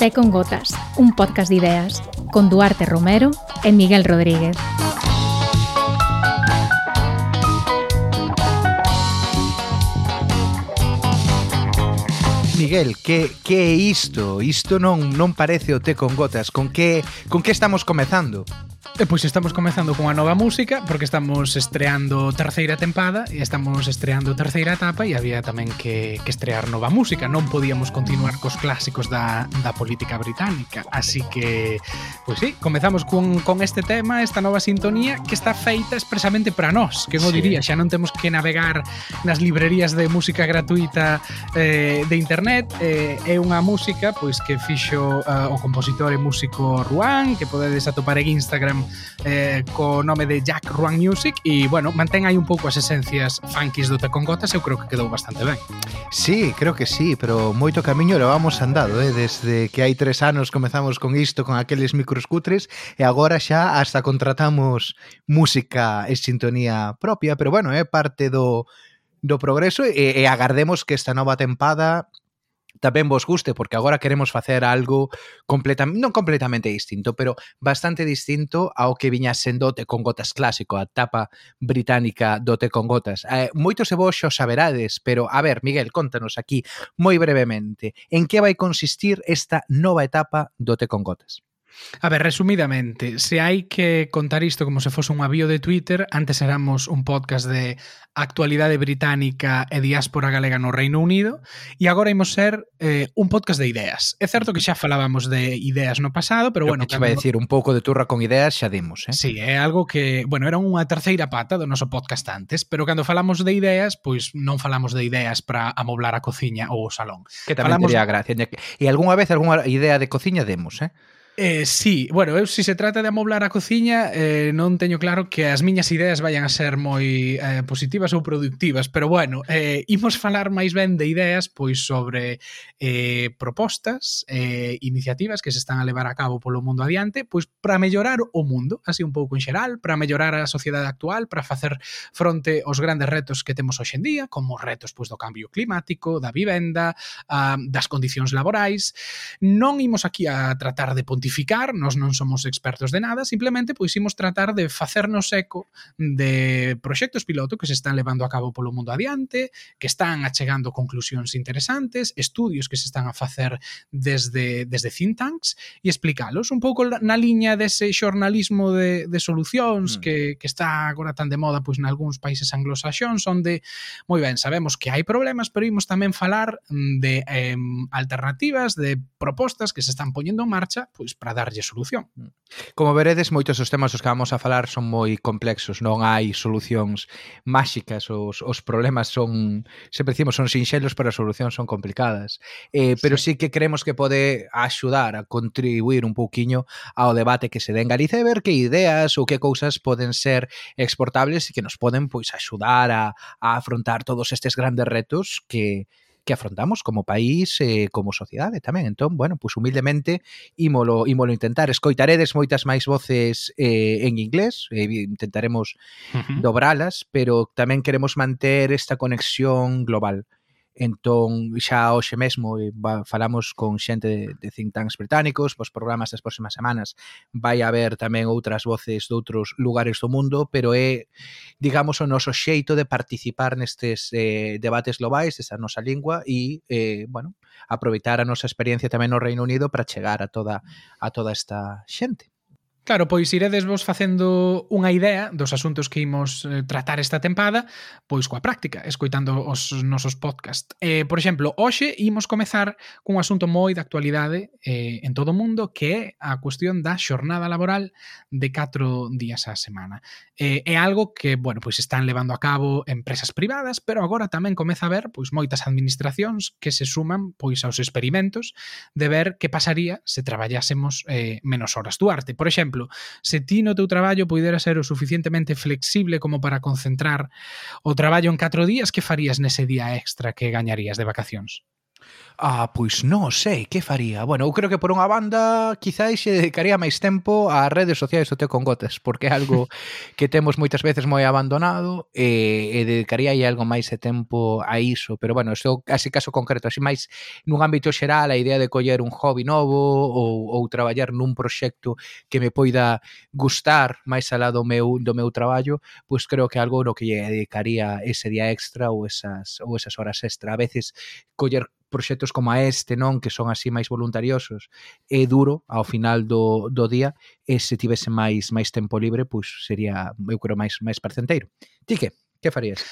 Té con Gotas, un podcast de ideas, con Duarte Romero e Miguel Rodríguez. Miguel, que, que é isto? Isto non non parece o té con gotas. Con que con que estamos comezando? E pois estamos comezando cunha nova música porque estamos estreando terceira tempada e estamos estreando terceira etapa e había tamén que, que estrear nova música. Non podíamos continuar cos clásicos da, da política británica. Así que, pois sí, comezamos con, con este tema, esta nova sintonía que está feita expresamente para nós. Que o sí. diría, xa non temos que navegar nas librerías de música gratuita eh, de internet. Eh, é unha música pois que fixo eh, o compositor e músico Ruan, que podedes atopar en Instagram Eh, co nome de Jack Ruan Music e, bueno, mantén aí un pouco as esencias funkies do Tecon Gotas, eu creo que quedou bastante ben. Sí, creo que sí, pero moito camiño lo vamos andado, eh? desde que hai tres anos comezamos con isto, con aqueles microscutres, e agora xa hasta contratamos música e sintonía propia, pero bueno, é eh, parte do do progreso e, e agardemos que esta nova tempada tamén vos guste, porque agora queremos facer algo completamente, non completamente distinto, pero bastante distinto ao que viña sendo o Te con Gotas clásico, a tapa británica do Te con Gotas. Eh, moitos de vos xo saberades, pero, a ver, Miguel, contanos aquí, moi brevemente, en que vai consistir esta nova etapa do Te con Gotas? A ver, resumidamente, se hai que contar isto como se fose un avío de Twitter, antes éramos un podcast de actualidade británica e diáspora galega no Reino Unido, e agora imos ser eh, un podcast de ideas. É certo que xa falábamos de ideas no pasado, pero Creo bueno... Que cando... vai decir un pouco de turra con ideas xa demos, eh? Sí, é algo que, bueno, era unha terceira pata do noso podcast antes, pero cando falamos de ideas, pois non falamos de ideas para amoblar a cociña ou o salón. Que tamén falamos... tería gracia. E algunha vez algunha idea de cociña demos, eh? Eh, sí, bueno, eu se si se trata de amoblar a cociña eh, non teño claro que as miñas ideas vayan a ser moi eh, positivas ou productivas, pero bueno, eh, imos falar máis ben de ideas pois sobre eh, propostas, eh, iniciativas que se están a levar a cabo polo mundo adiante, pois para mellorar o mundo, así un pouco en xeral, para mellorar a sociedade actual, para facer fronte aos grandes retos que temos hoxe en día, como retos pois do cambio climático, da vivenda, a, das condicións laborais. Non imos aquí a tratar de pontificar identificar, nós non somos expertos de nada, simplemente pois imos tratar de facernos eco de proxectos piloto que se están levando a cabo polo mundo adiante, que están achegando conclusións interesantes, estudios que se están a facer desde desde think tanks e explicalos un pouco na liña dese xornalismo de, de solucións mm. que, que está agora tan de moda pois nalgúns países anglosaxóns onde moi ben, sabemos que hai problemas, pero imos tamén falar de eh, alternativas, de propostas que se están poñendo en marcha pois para darlle solución. Como veredes, moitos dos temas os que vamos a falar son moi complexos, non hai solucións máxicas, os, os problemas son, sempre dicimos, son sinxelos, pero as solucións son complicadas. Eh, pero sí. sí que creemos que pode axudar a contribuir un pouquiño ao debate que se den Galicia e ver que ideas ou que cousas poden ser exportables e que nos poden pois axudar a, a afrontar todos estes grandes retos que, que afrontamos como país e eh, como sociedade tamén. Entón, bueno, pues, humildemente ímolo, ímolo intentar. Escoitaredes moitas máis voces eh, en inglés, eh, intentaremos uh -huh. dobralas, pero tamén queremos manter esta conexión global entón xa hoxe mesmo eh, falamos con xente de, de think tanks británicos, pois programas das próximas semanas vai haber tamén outras voces de outros lugares do mundo, pero é digamos o noso xeito de participar nestes eh, debates globais esa nosa lingua e eh, bueno, aproveitar a nosa experiencia tamén no Reino Unido para chegar a toda a toda esta xente. Claro, pois iredes vos facendo unha idea dos asuntos que imos eh, tratar esta tempada, pois coa práctica, escoitando os nosos podcast. Eh, por exemplo, hoxe imos comezar cun asunto moi de actualidade eh, en todo o mundo, que é a cuestión da xornada laboral de 4 días á semana. Eh, é algo que, bueno, pois están levando a cabo empresas privadas, pero agora tamén comeza a ver pois moitas administracións que se suman pois aos experimentos de ver que pasaría se traballásemos eh, menos horas. Duarte, por exemplo, exemplo, se ti no teu traballo poidera ser o suficientemente flexible como para concentrar o traballo en 4 días, que farías nese día extra que gañarías de vacacións? Ah, pois non sei, que faría? Bueno, eu creo que por unha banda quizáis se dedicaría máis tempo ás redes sociais do Teo con Gotes, porque é algo que temos moitas veces moi abandonado e, e dedicaría aí algo máis de tempo a iso, pero bueno, isto así caso concreto, así máis nun ámbito xeral a idea de coller un hobby novo ou, ou traballar nun proxecto que me poida gustar máis alá do meu do meu traballo, pois creo que algo no que lle dedicaría ese día extra ou esas ou esas horas extra. A veces coller proxectos como este, non, que son así máis voluntariosos, é duro ao final do, do día e se tivese máis máis tempo libre, pois sería, eu creo, máis máis parcenteiro. Ti que? Que farías?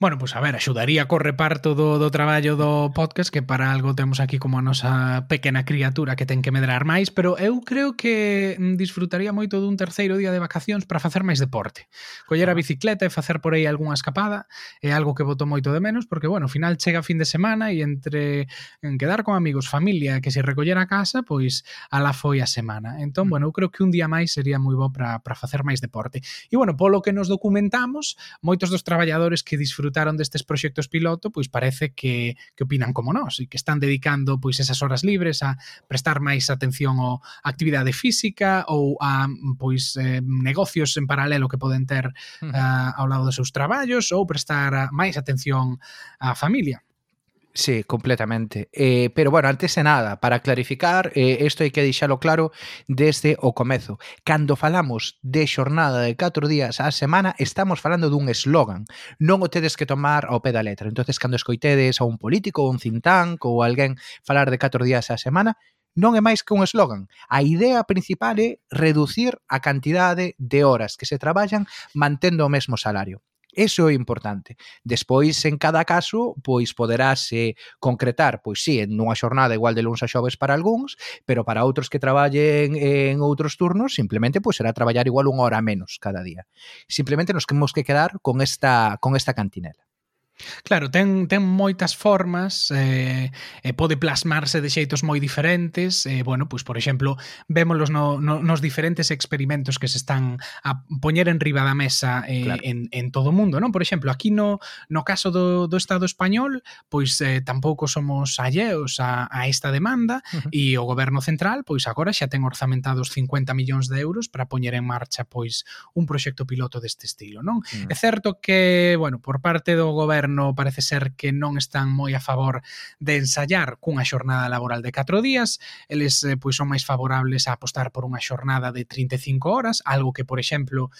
Bueno, pois pues, a ver, axudaría co reparto do, do traballo do podcast que para algo temos aquí como a nosa pequena criatura que ten que medrar máis, pero eu creo que mm, disfrutaría moito dun terceiro día de vacacións para facer máis deporte. Coller a ah. bicicleta e facer por aí algunha escapada é algo que voto moito de menos porque, bueno, ao final chega fin de semana e entre en quedar con amigos, familia, que se recoller a casa, pois ala foi a semana. Entón, mm. bueno, eu creo que un día máis sería moi bo para facer máis deporte. E, bueno, polo que nos documentamos, moitos dos traballadores que disfrutan disfrutaron destes proxectos piloto, pois parece que, que opinan como nós e que están dedicando pois esas horas libres a prestar máis atención ao actividade física ou a pois eh, negocios en paralelo que poden ter uh, ao lado dos seus traballos ou prestar máis atención á familia. Sí, completamente. Eh, pero bueno, antes de nada, para clarificar, eh, isto hai que deixalo claro desde o comezo. Cando falamos de xornada de 4 días á semana, estamos falando dun eslogan. Non o tedes que tomar ao pé da letra. entonces cando escoitedes a un político, ou un think tank ou alguén falar de 4 días á semana, non é máis que un eslogan. A idea principal é reducir a cantidade de horas que se traballan mantendo o mesmo salario. Eso é importante. Despois, en cada caso, pois poderase concretar, pois sí, en unha xornada igual de luns a xoves para algúns, pero para outros que traballen en outros turnos, simplemente pois será traballar igual unha hora menos cada día. Simplemente nos temos que quedar con esta con esta cantinela. Claro, ten, ten moitas formas eh, e pode plasmarse de xeitos moi diferentes. Eh, bueno, pois, por exemplo, vémolos no, no, nos diferentes experimentos que se están a poñer en riba da mesa eh, claro. en, en todo o mundo. Non? Por exemplo, aquí no, no caso do, do Estado español, pois eh, tampouco somos alleos a, a esta demanda uh -huh. e o Goberno Central pois agora xa ten orzamentados 50 millóns de euros para poñer en marcha pois un proxecto piloto deste estilo. Non? Uh -huh. É certo que, bueno, por parte do Goberno goberno parece ser que non están moi a favor de ensayar cunha xornada laboral de 4 días, eles eh, pois son máis favorables a apostar por unha xornada de 35 horas, algo que, por exemplo,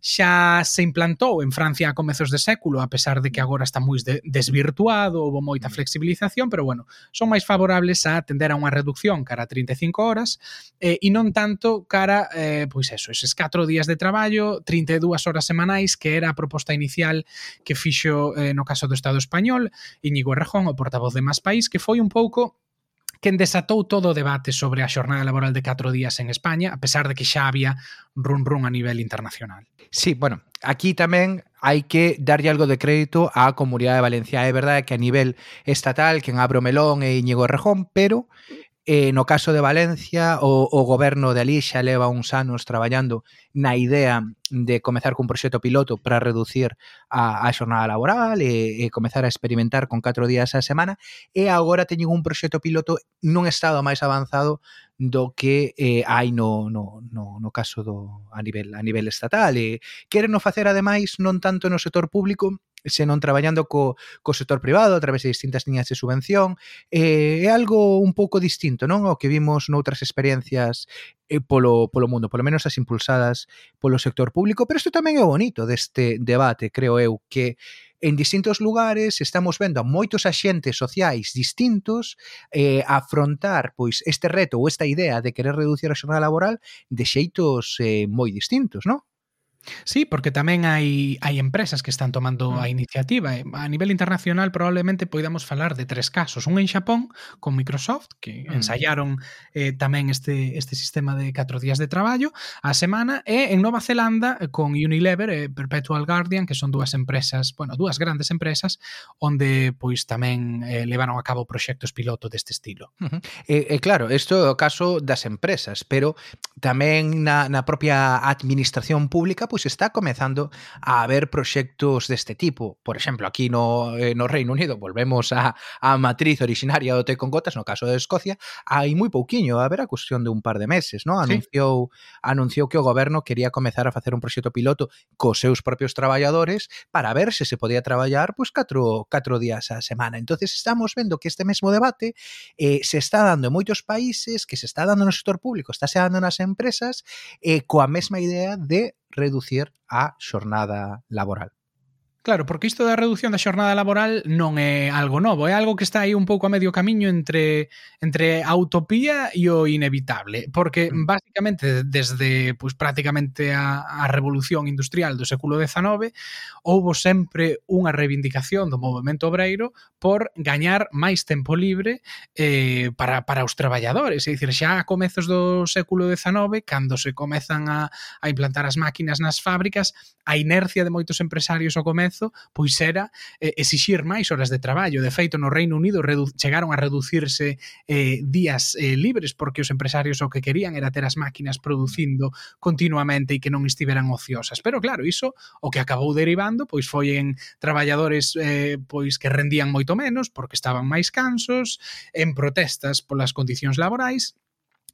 xa se implantou en Francia a comezos de século, a pesar de que agora está moi desvirtuado, houve moita mm. flexibilización, pero bueno, son máis favorables a atender a unha reducción cara a 35 horas eh, e non tanto cara, eh, pois eso, eses 4 días de traballo, 32 horas semanais, que era a proposta inicial que fixo eh, no caso do Estado español, Íñigo Errejón, o portavoz de Más País, que foi un pouco quen desatou todo o debate sobre a xornada laboral de 4 días en España, a pesar de que xa había run run a nivel internacional. Sí, bueno, aquí tamén hai que darlle algo de crédito á Comunidade de Valencia. É verdade que a nivel estatal, quen abre o melón é Íñigo Rejón, pero Eh, no caso de Valencia, o, o goberno de Alí xa leva uns anos traballando na idea de comezar cun proxecto piloto para reducir a, a xornada laboral e, e comezar a experimentar con 4 días a semana e agora teñen un proxecto piloto nun estado máis avanzado do que eh, hai no, no, no, no caso do a nivel a nivel estatal. E queren no facer ademais non tanto no sector público senón traballando co, co sector privado a través de distintas liñas de subvención eh, é algo un pouco distinto non ao que vimos noutras experiencias eh, polo, polo mundo, polo menos as impulsadas polo sector público, pero isto tamén é bonito deste debate, creo eu, que en distintos lugares estamos vendo a moitos axentes sociais distintos eh, afrontar pois este reto ou esta idea de querer reducir a xornada laboral de xeitos eh, moi distintos, non? Sí, porque tamén hai, hai empresas que están tomando a mm. iniciativa. Eh, a nivel internacional probablemente poidamos falar de tres casos. Un en Xapón con Microsoft, que mm. ensayaron eh, tamén este, este sistema de 4 días de traballo a semana, e en Nova Zelanda eh, con Unilever e Perpetual Guardian, que son dúas empresas, bueno, dúas grandes empresas, onde pois tamén eh, levaron a cabo proxectos piloto deste estilo. Uh -huh. E, e claro, isto é o caso das empresas, pero tamén na, na propia administración pública, pois, pois está comezando a haber proxectos deste tipo. Por exemplo, aquí no, eh, no Reino Unido volvemos a, a matriz originaria do té con gotas, no caso de Escocia, hai moi pouquiño, a ver a cuestión de un par de meses, no? anunciou sí. anunciou que o goberno quería comezar a facer un proxecto piloto cos seus propios traballadores para ver se se podía traballar pois catro, catro días a semana. Entonces estamos vendo que este mesmo debate eh, se está dando en moitos países, que se está dando no sector público, está se dando nas empresas eh, coa mesma idea de reducir a xornada laboral. Claro, porque isto da reducción da xornada laboral non é algo novo, é algo que está aí un pouco a medio camiño entre entre a utopía e o inevitable, porque mm. basicamente desde pois, pues, prácticamente a, a revolución industrial do século XIX houbo sempre unha reivindicación do movimento obreiro por gañar máis tempo libre eh, para, para os traballadores, é dicir, xa a comezos do século XIX, cando se comezan a, a implantar as máquinas nas fábricas, a inercia de moitos empresarios ao comezo comezo, pois era eh, exixir máis horas de traballo. De feito, no Reino Unido chegaron a reducirse eh, días eh, libres porque os empresarios o que querían era ter as máquinas producindo continuamente e que non estiveran ociosas. Pero claro, iso o que acabou derivando pois foi en traballadores eh, pois que rendían moito menos porque estaban máis cansos, en protestas polas condicións laborais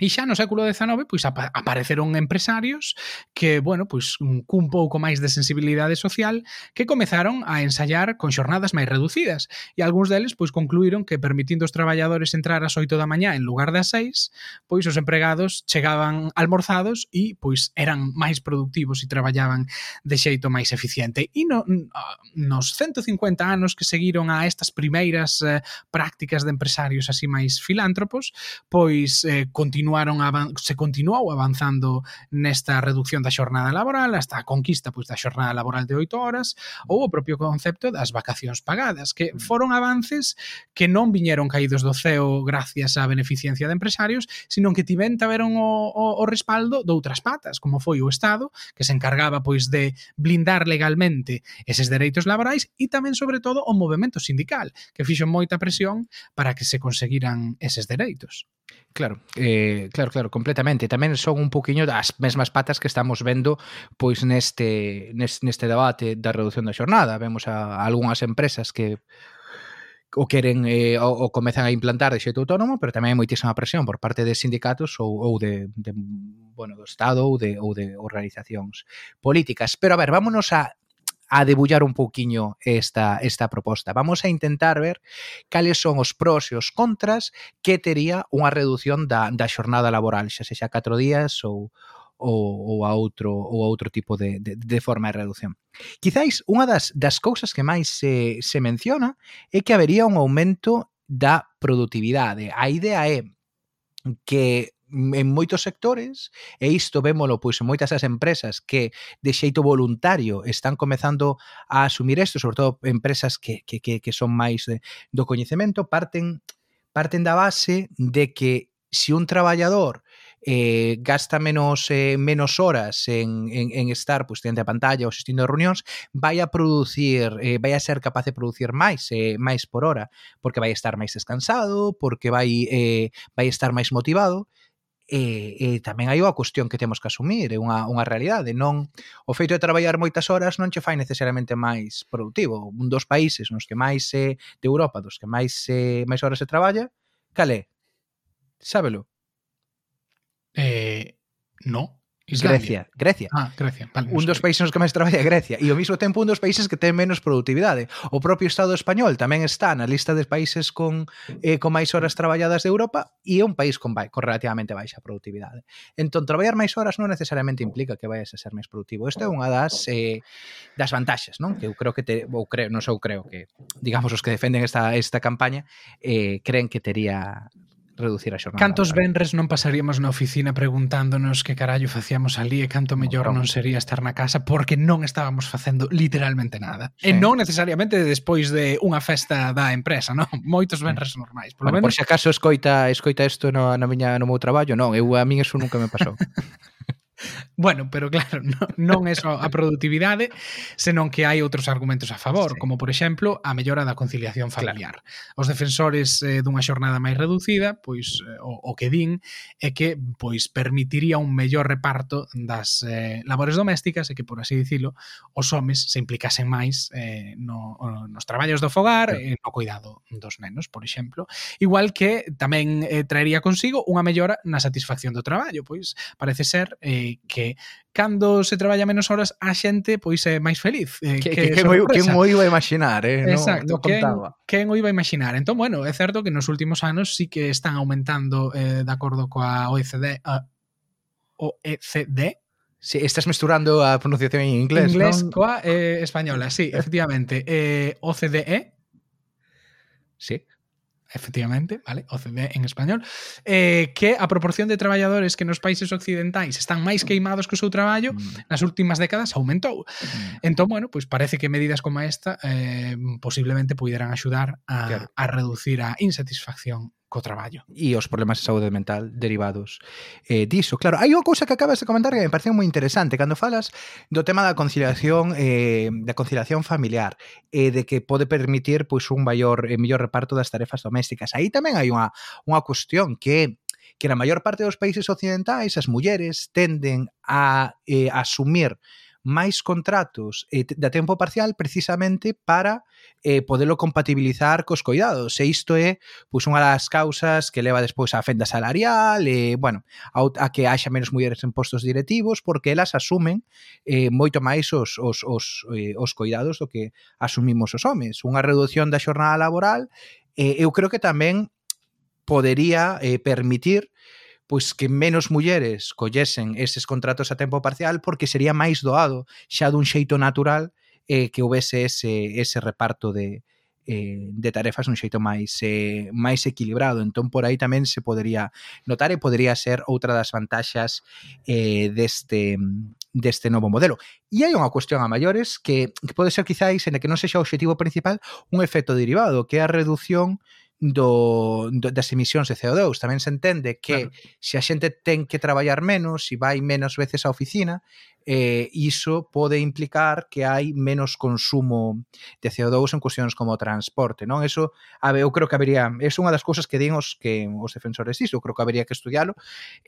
E xa no século XIX, pois ap apareceron empresarios que, bueno, pois mm, cun pouco máis de sensibilidade social que comezaron a ensayar con xornadas máis reducidas. E algúns deles pois concluíron que permitindo os traballadores entrar ás 8 da mañá en lugar das 6, pois os empregados chegaban almorzados e pois eran máis productivos e traballaban de xeito máis eficiente. E no, nos 150 anos que seguiron a estas primeiras eh, prácticas de empresarios así máis filántropos, pois eh, continuou continuaron se continuou avanzando nesta reducción da xornada laboral hasta a conquista pois da xornada laboral de 8 horas ou o propio concepto das vacacións pagadas, que mm. foron avances que non viñeron caídos do ceo gracias á beneficencia de empresarios, sino que tiven taberon o, o, o respaldo doutras patas, como foi o Estado, que se encargaba pois de blindar legalmente eses dereitos laborais e tamén sobre todo o movemento sindical, que fixo moita presión para que se conseguiran eses dereitos. Claro, eh, claro, claro, completamente. Tamén son un poquinho das mesmas patas que estamos vendo pois neste neste debate da reducción da xornada. Vemos a, a algunhas empresas que o queren eh, o, o comezan a implantar de xeito autónomo, pero tamén hai moitísima presión por parte de sindicatos ou, ou de, de bueno, do Estado ou de, ou de organizacións políticas. Pero a ver, vámonos a a debullar un pouquiño esta, esta proposta. Vamos a intentar ver cales son os pros e os contras que tería unha reducción da, da xornada laboral, xa sexa 4 días ou, ou, ou a outro ou a outro tipo de, de, de forma de reducción. Quizáis unha das, das cousas que máis se, se menciona é que habería un aumento da produtividade. A idea é que en moitos sectores e isto vémolo pois en moitas das empresas que de xeito voluntario están comezando a asumir isto, sobre todo empresas que, que, que, que son máis de, do coñecemento, parten parten da base de que se un traballador eh, gasta menos eh, menos horas en, en, en estar pues, diante da pantalla ou asistindo a reunións, vai a producir, eh, vai a ser capaz de producir máis, eh, máis por hora, porque vai estar máis descansado, porque vai, eh, vai estar máis motivado, e, e tamén hai unha cuestión que temos que asumir, é unha, unha realidade, non o feito de traballar moitas horas non che fai necesariamente máis productivo. Un dos países nos que máis se de Europa, dos que máis se máis horas se traballa, cal é? Sábelo. Eh, no. Islandia. Grecia, Grecia. Ah, Grecia. Vale, un dos países nos que máis traballa Grecia e ao mesmo tempo un dos países que ten menos produtividade. O propio Estado español tamén está na lista de países con eh, con máis horas traballadas de Europa e é un país con, con relativamente baixa produtividade. Entón, traballar máis horas non necesariamente implica que vayas a ser máis productivo. Isto é unha das eh, das vantaxes, non? Que eu creo que te, ou creo, non sou creo que digamos os que defenden esta esta campaña eh, creen que tería reducir a xornada. Cantos venres non pasaríamos na oficina preguntándonos que carallo facíamos ali e canto mellor non sería estar na casa porque non estábamos facendo literalmente nada. Sí. E non necesariamente despois de unha festa da empresa, non? Moitos mm. venres normais. Polo bueno, menos... Por se acaso escoita escoita isto no, na miña, no meu traballo, non, eu a min eso nunca me pasou. Bueno, pero claro, non, non é só a produtividade, senón que hai outros argumentos a favor, sí. como por exemplo a mellora da conciliación familiar. Claro. Os defensores eh, dunha xornada máis reducida, pois eh, o, o que din é que pois permitiría un mellor reparto das eh, labores domésticas e que por así dicilo, os homes se implicasen máis eh, no, nos traballos do fogar claro. e no cuidado dos nenos, por exemplo, igual que tamén eh, traería consigo unha mellora na satisfacción do traballo, pois parece ser eh, que, cando se traballa menos horas a xente pois é máis feliz. Eh, que, que, que, que, que o iba a imaginar, eh? Exacto, no, quen, quen o iba a imaginar. Entón, bueno, é certo que nos últimos anos sí que están aumentando eh, de acordo coa OECD, a OECD, Sí, estás mesturando a pronunciación en inglés, Inglés non? coa eh, española, sí, eh. efectivamente. Eh, OCDE. Sí efectivamente, vale, OCDE en español, eh, que a proporción de traballadores que nos países occidentais están máis queimados co seu traballo, mm. nas últimas décadas aumentou. Mm. Entón, bueno, pois parece que medidas como esta eh, posiblemente poderán axudar a, claro. a reducir a insatisfacción co traballo e os problemas de saúde mental derivados eh, diso. Claro, hai unha cousa que acabas de comentar que me pareceu moi interesante cando falas do tema da conciliación eh, da conciliación familiar e eh, de que pode permitir pois un maior e eh, mellor reparto das tarefas domésticas. Aí tamén hai unha, unha cuestión que que na maior parte dos países occidentais as mulleres tenden a eh, asumir máis contratos eh, da tempo parcial precisamente para eh, podelo compatibilizar cos coidados. E isto é pois, unha das causas que leva despois a fenda salarial, e, bueno, a, a que haxa menos mulleres en postos directivos, porque elas asumen eh, moito máis os, os, os, eh, os coidados do que asumimos os homes. Unha reducción da xornada laboral, eh, eu creo que tamén podería eh, permitir pois que menos mulleres collesen eses contratos a tempo parcial porque sería máis doado xa dun xeito natural eh, que houvese ese, ese reparto de, eh, de tarefas un xeito máis eh, máis equilibrado. Entón, por aí tamén se podería notar e podería ser outra das vantaxas eh, deste deste novo modelo. E hai unha cuestión a maiores que, que pode ser quizáis, en que non sexa o objetivo principal, un efecto derivado, que é a reducción eh, do, do, das emisións de CO2. Tamén se entende que claro. se a xente ten que traballar menos, se vai menos veces á oficina, eh, iso pode implicar que hai menos consumo de CO2 en cuestións como transporte, non? Eso, a ver, eu creo que habería, é unha das cousas que din os que os defensores iso, eu creo que habería que estudialo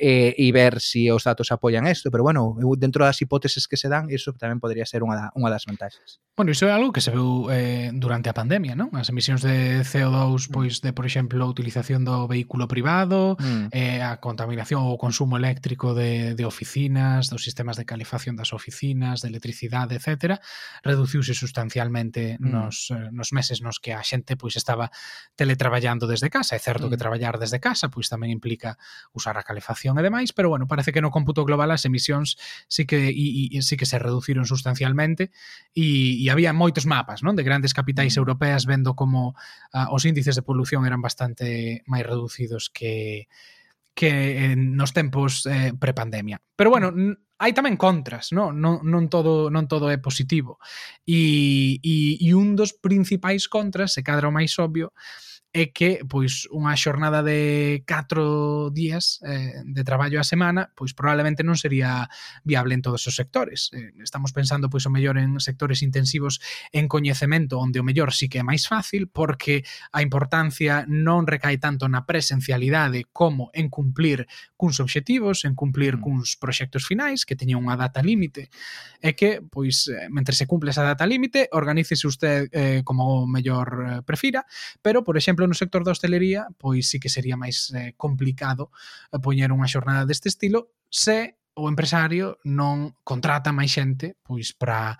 eh, e ver se si os datos apoian isto, pero bueno, dentro das hipóteses que se dan, iso tamén podría ser unha, da, unha das vantaxes. Bueno, iso é algo que se veu eh, durante a pandemia, non? As emisións de CO2, mm. pois, de, por exemplo, a utilización do vehículo privado, mm. eh, a contaminación ou o consumo eléctrico de, de oficinas, dos sistemas de calefacción facturación das oficinas, de electricidade, etc., reduciuse sustancialmente mm. nos, eh, nos meses nos que a xente pois estaba teletraballando desde casa. É certo mm. que traballar desde casa pois tamén implica usar a calefacción e demais, pero bueno, parece que no cómputo global as emisións sí que e, e, sí que se reduciron sustancialmente e, e había moitos mapas, non, de grandes capitais mm. europeas vendo como uh, os índices de polución eran bastante máis reducidos que que en nos tempos eh, prepandemia. Pero bueno, hai tamén contras, non, non, non, todo, non todo é positivo. E, e, e un dos principais contras, se cadra o máis obvio, é é que pois unha xornada de 4 días eh, de traballo a semana, pois probablemente non sería viable en todos os sectores. Eh, estamos pensando pois o mellor en sectores intensivos en coñecemento onde o mellor sí que é máis fácil porque a importancia non recae tanto na presencialidade como en cumplir cuns obxectivos, en cumplir mm. cuns proxectos finais que teñen unha data límite. É que pois eh, mentre se cumple esa data límite, organícese usted eh, como mellor eh, prefira, pero por exemplo exemplo, no sector da hostelería, pois sí que sería máis eh, complicado eh, poñer unha xornada deste estilo se o empresario non contrata máis xente pois para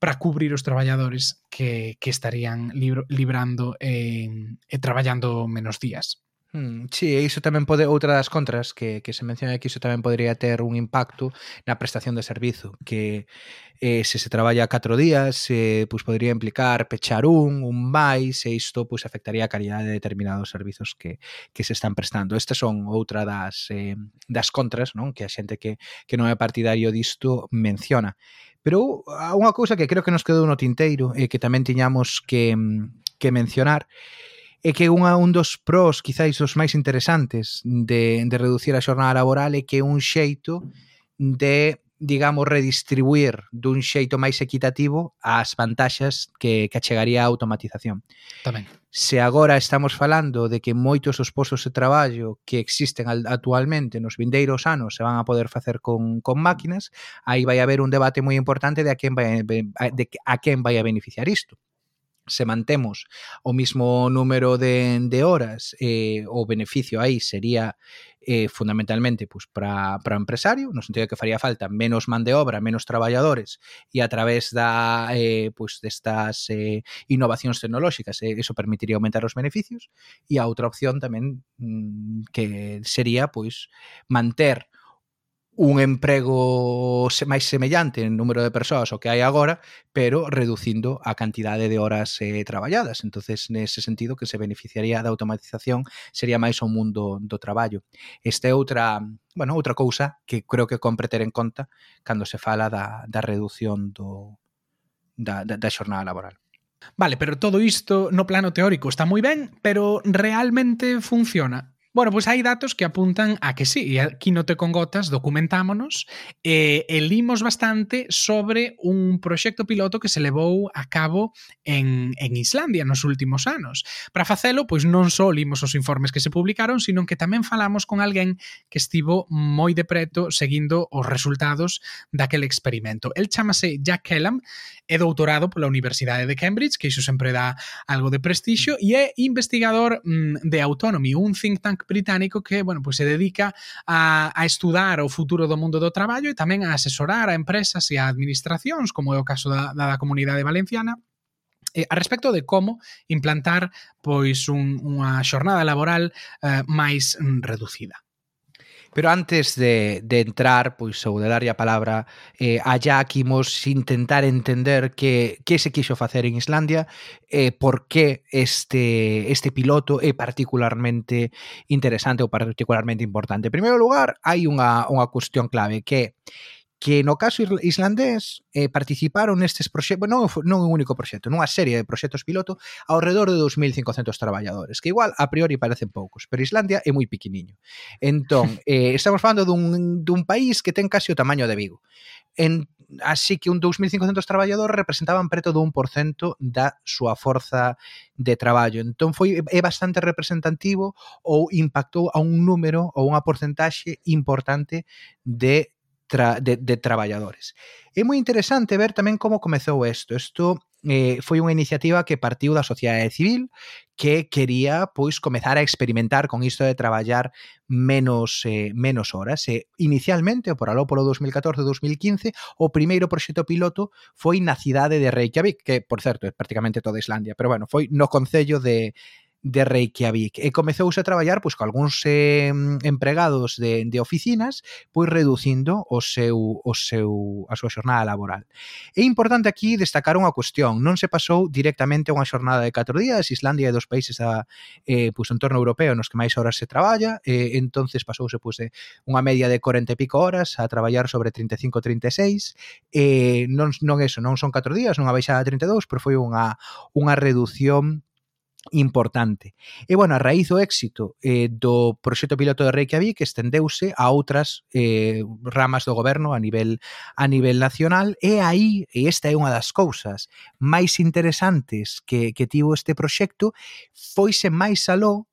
para cubrir os traballadores que, que estarían libro, librando e, e traballando menos días. Hmm, sí, e iso tamén pode outra das contras que, que se menciona aquí, iso tamén podría ter un impacto na prestación de servizo que eh, se se traballa 4 días eh, pois podría implicar pechar un, un máis e isto pois afectaría a calidade de determinados servizos que, que se están prestando. Estas son outra das, eh, das contras non que a xente que, que non é partidario disto menciona. Pero unha cousa que creo que nos quedou no tinteiro e eh, que tamén tiñamos que, que mencionar é é que unha, un dos pros, quizáis os máis interesantes de, de reducir a xornada laboral é que é un xeito de digamos, redistribuir dun xeito máis equitativo as vantaxas que, que achegaría a automatización. Tamén. Se agora estamos falando de que moitos dos postos de traballo que existen actualmente nos vindeiros anos se van a poder facer con, con máquinas, aí vai haber un debate moi importante de a quen vai, de a quen vai a beneficiar isto se mantemos o mismo número de, de horas, eh, o beneficio aí sería eh, fundamentalmente pues, para o empresario, no sentido de que faría falta menos man de obra, menos traballadores, e a través da, eh, pues, destas eh, innovacións tecnolóxicas, eh, eso permitiría aumentar os beneficios, e a outra opción tamén mm, que sería pues, manter un emprego máis semellante en número de persoas o que hai agora, pero reducindo a cantidade de horas eh, traballadas. entonces nese sentido, que se beneficiaría da automatización sería máis o mundo do traballo. Esta é outra, bueno, outra cousa que creo que compre ter en conta cando se fala da, da reducción do, da, da, da xornada laboral. Vale, pero todo isto no plano teórico está moi ben, pero realmente funciona. Bueno, pois hai datos que apuntan a que sí, e aquí no Te con Gotas documentámonos e, e limos bastante sobre un proxecto piloto que se levou a cabo en, en Islandia nos últimos anos. Para facelo, pois non só limos os informes que se publicaron, sino que tamén falamos con alguén que estivo moi de preto seguindo os resultados daquele experimento. El chamase Jack Kellam, é doutorado pola Universidade de Cambridge, que iso sempre dá algo de prestixio, e é investigador mm, de Autonomy, un think tank Bank británico que, bueno, pues se dedica a, a estudar o futuro do mundo do traballo e tamén a asesorar a empresas e a administracións, como é o caso da, da comunidade valenciana, eh, a respecto de como implantar pois un, unha xornada laboral eh, máis mm, reducida. Pero antes de, de entrar, pois, ou de darlle a palabra, eh, allá Jack, imos intentar entender que, que se quixo facer en Islandia e eh, por que este, este piloto é particularmente interesante ou particularmente importante. En primeiro lugar, hai unha, unha cuestión clave que é que no caso islandés eh, participaron nestes proxectos, non, non un único proxecto, nunha serie de proxectos piloto ao redor de 2.500 traballadores, que igual a priori parecen poucos, pero Islandia é moi pequeniño. Entón, eh, estamos falando dun, dun país que ten casi o tamaño de Vigo. En, así que un 2.500 traballadores representaban preto do 1% da súa forza de traballo. Entón foi é bastante representativo ou impactou a un número ou unha porcentaxe importante de tra, de, de traballadores. É moi interesante ver tamén como comezou isto. Isto eh, foi unha iniciativa que partiu da sociedade civil que quería pois comezar a experimentar con isto de traballar menos eh, menos horas. E, inicialmente, por aló polo 2014-2015, o primeiro proxecto piloto foi na cidade de Reykjavik, que, por certo, é prácticamente toda Islandia, pero bueno, foi no Concello de, de Reykjavik e comezouse a traballar pois, con algúns eh, empregados de, de oficinas pois reducindo o seu, o seu, a súa xornada laboral. É importante aquí destacar unha cuestión, non se pasou directamente a unha xornada de 4 días, Islandia é dos países da, eh, pois, en torno europeo nos que máis horas se traballa, eh, entonces pasouse pois, de unha media de 40 e pico horas a traballar sobre 35-36, eh, non, non eso, non son 4 días, non a baixada de 32, pero foi unha, unha reducción importante. E, bueno, a raíz do éxito eh, do proxecto piloto de Reykjavik estendeuse a outras eh, ramas do goberno a nivel a nivel nacional e aí, e esta é unha das cousas máis interesantes que, que tivo este proxecto, foise máis aló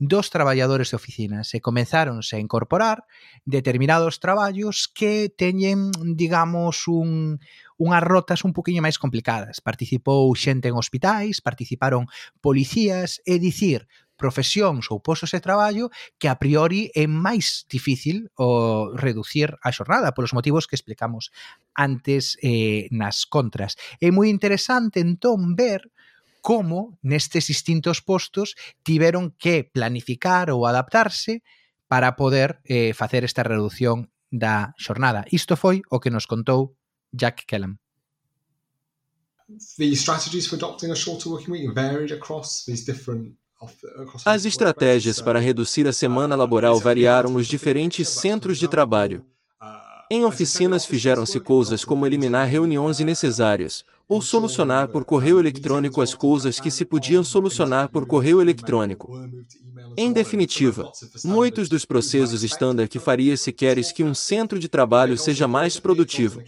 dos traballadores de oficinas e comenzáronse a incorporar determinados traballos que teñen, digamos, un, unhas rotas un poquinho máis complicadas. Participou xente en hospitais, participaron policías, é dicir, profesións ou postos de traballo que a priori é máis difícil o reducir a xornada polos motivos que explicamos antes eh, nas contras. É moi interesante entón ver como nestes distintos postos tiveron que planificar ou adaptarse para poder eh, facer esta reducción da xornada. Isto foi o que nos contou Jack Kellam. As estratégias para reduzir a semana laboral variaram nos diferentes centros de trabalho. Em oficinas fizeram-se coisas como eliminar reuniões innecessárias, ou solucionar por correio eletrônico as coisas que se podiam solucionar por correio eletrônico. Em definitiva, muitos dos processos estándar que faria se queres que um centro de trabalho seja mais produtivo.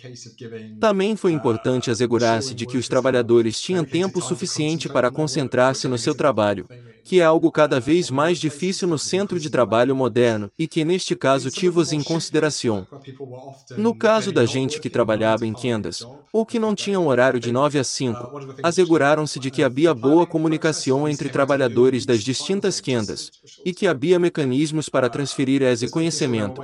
Também foi importante assegurar-se de que os trabalhadores tinham tempo suficiente para concentrar-se no seu trabalho, que é algo cada vez mais difícil no centro de trabalho moderno e que neste caso tivos em consideração. No caso da gente que trabalhava em quendas, ou que não tinha um horário de 9 a 5, asseguraram-se de que havia boa comunicação entre trabalhadores das distintas quendas e que havia mecanismos para transferir esse conhecimento.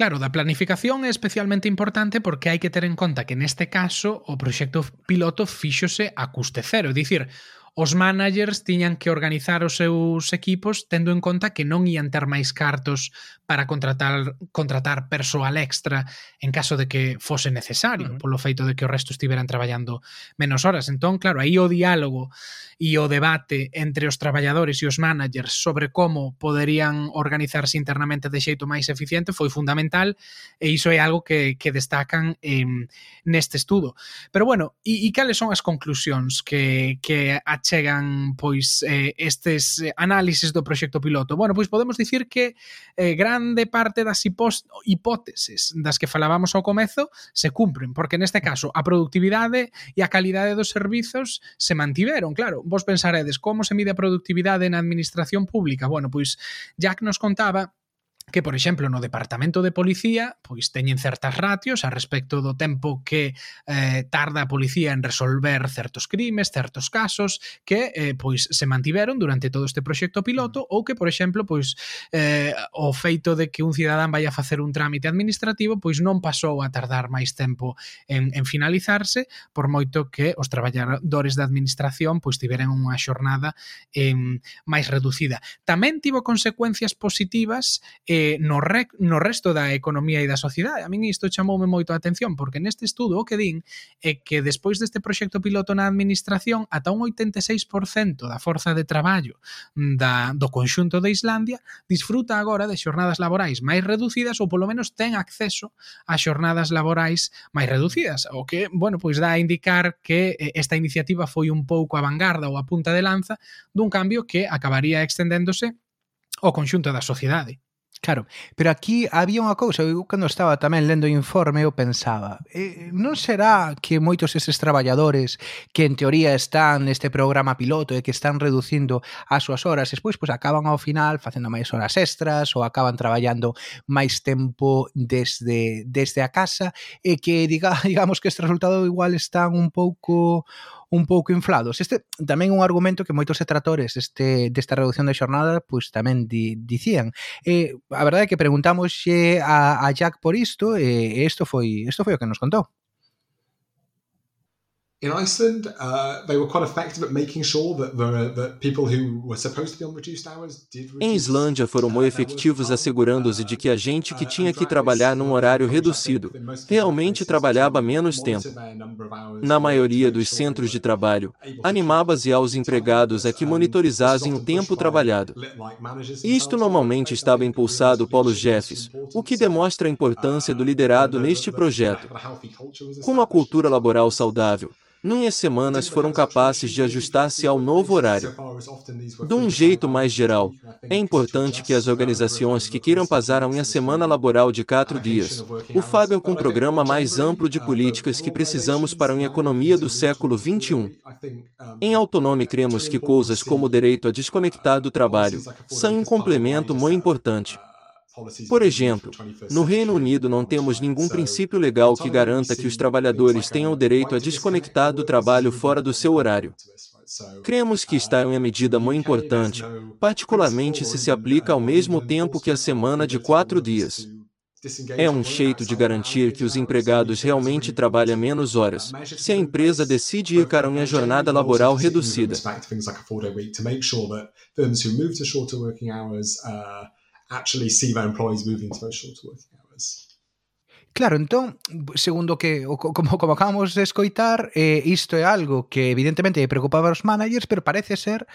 Claro, da planificación é especialmente importante porque hai que ter en conta que neste caso o proxecto piloto fíxose a custe cero, é dicir, os managers tiñan que organizar os seus equipos tendo en conta que non ian ter máis cartos para contratar contratar persoal extra en caso de que fose necesario, uh -huh. polo feito de que o resto estiveran traballando menos horas. Entón, claro, aí o diálogo e o debate entre os traballadores e os managers sobre como poderían organizarse internamente de xeito máis eficiente foi fundamental e iso é algo que, que destacan eh, neste estudo. Pero bueno, e, e cales son as conclusións que, que achegan pois eh, estes análises do proxecto piloto? Bueno, pois podemos dicir que eh, gran grande parte das hipóteses das que falábamos ao comezo se cumpren, porque neste caso a productividade e a calidade dos servizos se mantiveron, claro. Vos pensaredes como se mide a productividade na administración pública? Bueno, pois Jack nos contaba que, por exemplo, no Departamento de Policía, pois teñen certas ratios a respecto do tempo que eh, tarda a policía en resolver certos crimes, certos casos que eh, pois se mantiveron durante todo este proxecto piloto ou que, por exemplo, pois eh, o feito de que un cidadán vai a facer un trámite administrativo pois non pasou a tardar máis tempo en, en finalizarse por moito que os traballadores da administración pois tiveran unha xornada eh, máis reducida. Tamén tivo consecuencias positivas eh, Eh, no, re, no resto da economía e da sociedade. A min isto chamoume moito a atención, porque neste estudo o que din é que despois deste proxecto piloto na administración, ata un 86% da forza de traballo da, do conxunto de Islandia disfruta agora de xornadas laborais máis reducidas ou polo menos ten acceso a xornadas laborais máis reducidas, o que, bueno, pois dá a indicar que eh, esta iniciativa foi un pouco a vanguarda ou a punta de lanza dun cambio que acabaría extendéndose ao conxunto da sociedade. Claro, pero aquí había unha cousa, eu cando estaba tamén lendo o informe eu pensaba, eh, non será que moitos eses traballadores que en teoría están neste programa piloto e que están reducindo as súas horas, despois pois acaban ao final facendo máis horas extras ou acaban traballando máis tempo desde desde a casa e que diga, digamos que este resultado igual están un pouco un pouco inflados. Este tamén é un argumento que moitos detractores este, desta reducción de xornada pois tamén di, dicían. Eh, a verdade é que preguntamos a, a Jack por isto e eh, isto foi, isto foi o que nos contou. In Iceland, uh, they were quite effective at making sure that the, that people who were supposed to be on reduced hours did Em Islândia foram muito efetivos assegurando-se de que a gente que tinha que trabalhar num horário reduzido realmente trabalhava menos tempo. Na maioria dos centros de trabalho, animava-se aos empregados a que monitorizassem o tempo trabalhado. Isto normalmente estava impulsado pelos chefes, o que demonstra a importância do liderado neste projeto. Com uma cultura laboral saudável, Numas semanas foram capazes de ajustar-se ao novo horário. De um jeito mais geral, é importante que as organizações que queiram passar a uma semana laboral de quatro dias, o fazem com um programa mais amplo de políticas que precisamos para uma economia do século XXI. Em Autonome cremos que coisas como o direito a desconectar do trabalho são um complemento muito importante. Por exemplo, no Reino Unido não temos nenhum princípio legal que garanta que os trabalhadores tenham o direito a desconectar do trabalho fora do seu horário. Cremos que está em uma medida muito importante, particularmente se se aplica ao mesmo tempo que a semana de quatro dias. É um jeito de garantir que os empregados realmente trabalhem menos horas, se a empresa decide ir para uma jornada laboral reduzida actually see their employees moving to those shorter working hours. Claro, entón, segundo que como, como acabamos de escoitar, eh, isto é algo que evidentemente preocupaba aos managers, pero parece ser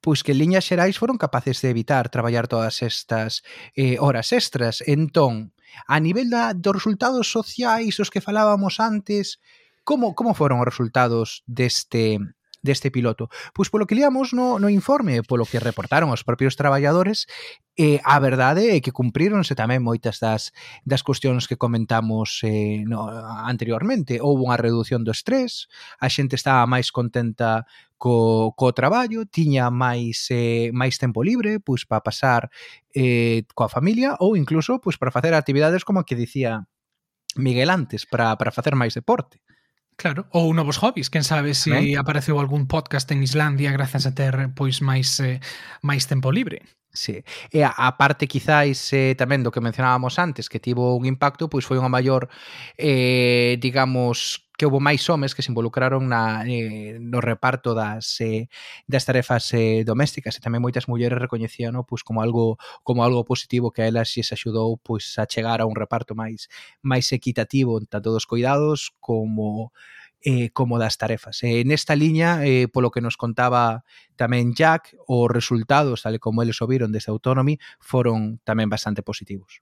pois que en liñas xerais foron capaces de evitar traballar todas estas eh, horas extras. Entón, a nivel da, dos resultados sociais, os que falábamos antes, como, como foron os resultados deste, deste piloto? Pois polo que liamos no, no informe, polo que reportaron os propios traballadores, eh, a verdade é que cumpríronse tamén moitas das, das cuestións que comentamos eh, no, anteriormente. Houve unha reducción do estrés, a xente estaba máis contenta co, co traballo, tiña máis eh, máis tempo libre, pois para pasar eh, coa familia ou incluso pois para facer actividades como que dicía Miguel antes, para para facer máis deporte. Claro, ou novos hobbies, quen sabe se si apareceu algún podcast en Islandia grazas a ter pois máis eh, máis tempo libre. Sí. E a, a parte quizáis eh, tamén do que mencionábamos antes que tivo un impacto, pois foi unha maior eh, digamos que houve máis homes que se involucraron na, eh, no reparto das, eh, das tarefas eh, domésticas e tamén moitas mulleres recoñecían pois, como algo como algo positivo que a elas se axudou pois, a chegar a un reparto máis máis equitativo tanto dos cuidados como eh, como das tarefas. Eh, nesta liña, eh, polo que nos contaba tamén Jack, os resultados, tal como eles o viron desde Autonomy, foron tamén bastante positivos.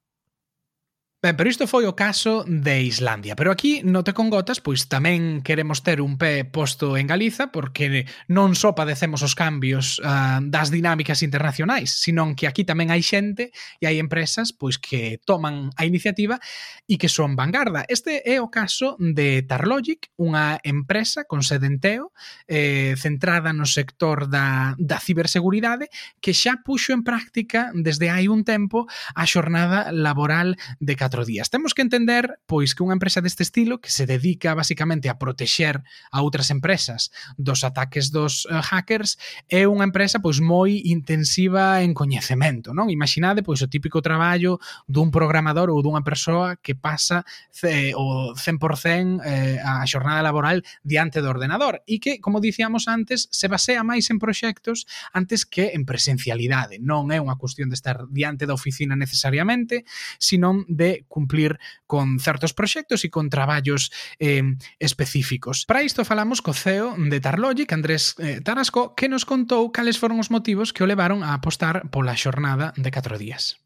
Ben, pero isto foi o caso de Islandia. Pero aquí, no Te con Gotas, pois tamén queremos ter un pé posto en Galiza porque non só padecemos os cambios uh, das dinámicas internacionais, senón que aquí tamén hai xente e hai empresas pois que toman a iniciativa e que son vanguarda. Este é o caso de Tarlogic, unha empresa con sede en Teo, eh, centrada no sector da, da ciberseguridade, que xa puxo en práctica desde hai un tempo a xornada laboral de 14 catro días. Temos que entender, pois, que unha empresa deste estilo que se dedica basicamente a protexer a outras empresas dos ataques dos uh, hackers é unha empresa pois moi intensiva en coñecemento, non? Imaginade pois o típico traballo dun programador ou dunha persoa que pasa ce, o 100% eh, a xornada laboral diante do ordenador e que, como dicíamos antes, se basea máis en proxectos antes que en presencialidade. Non é unha cuestión de estar diante da oficina necesariamente, sino de cumplir con certos proxectos e con traballos eh, específicos. Para isto falamos co CEO de Tarlogic, Andrés eh, Tarasco, que nos contou cales foron os motivos que o levaron a apostar pola xornada de 4 días.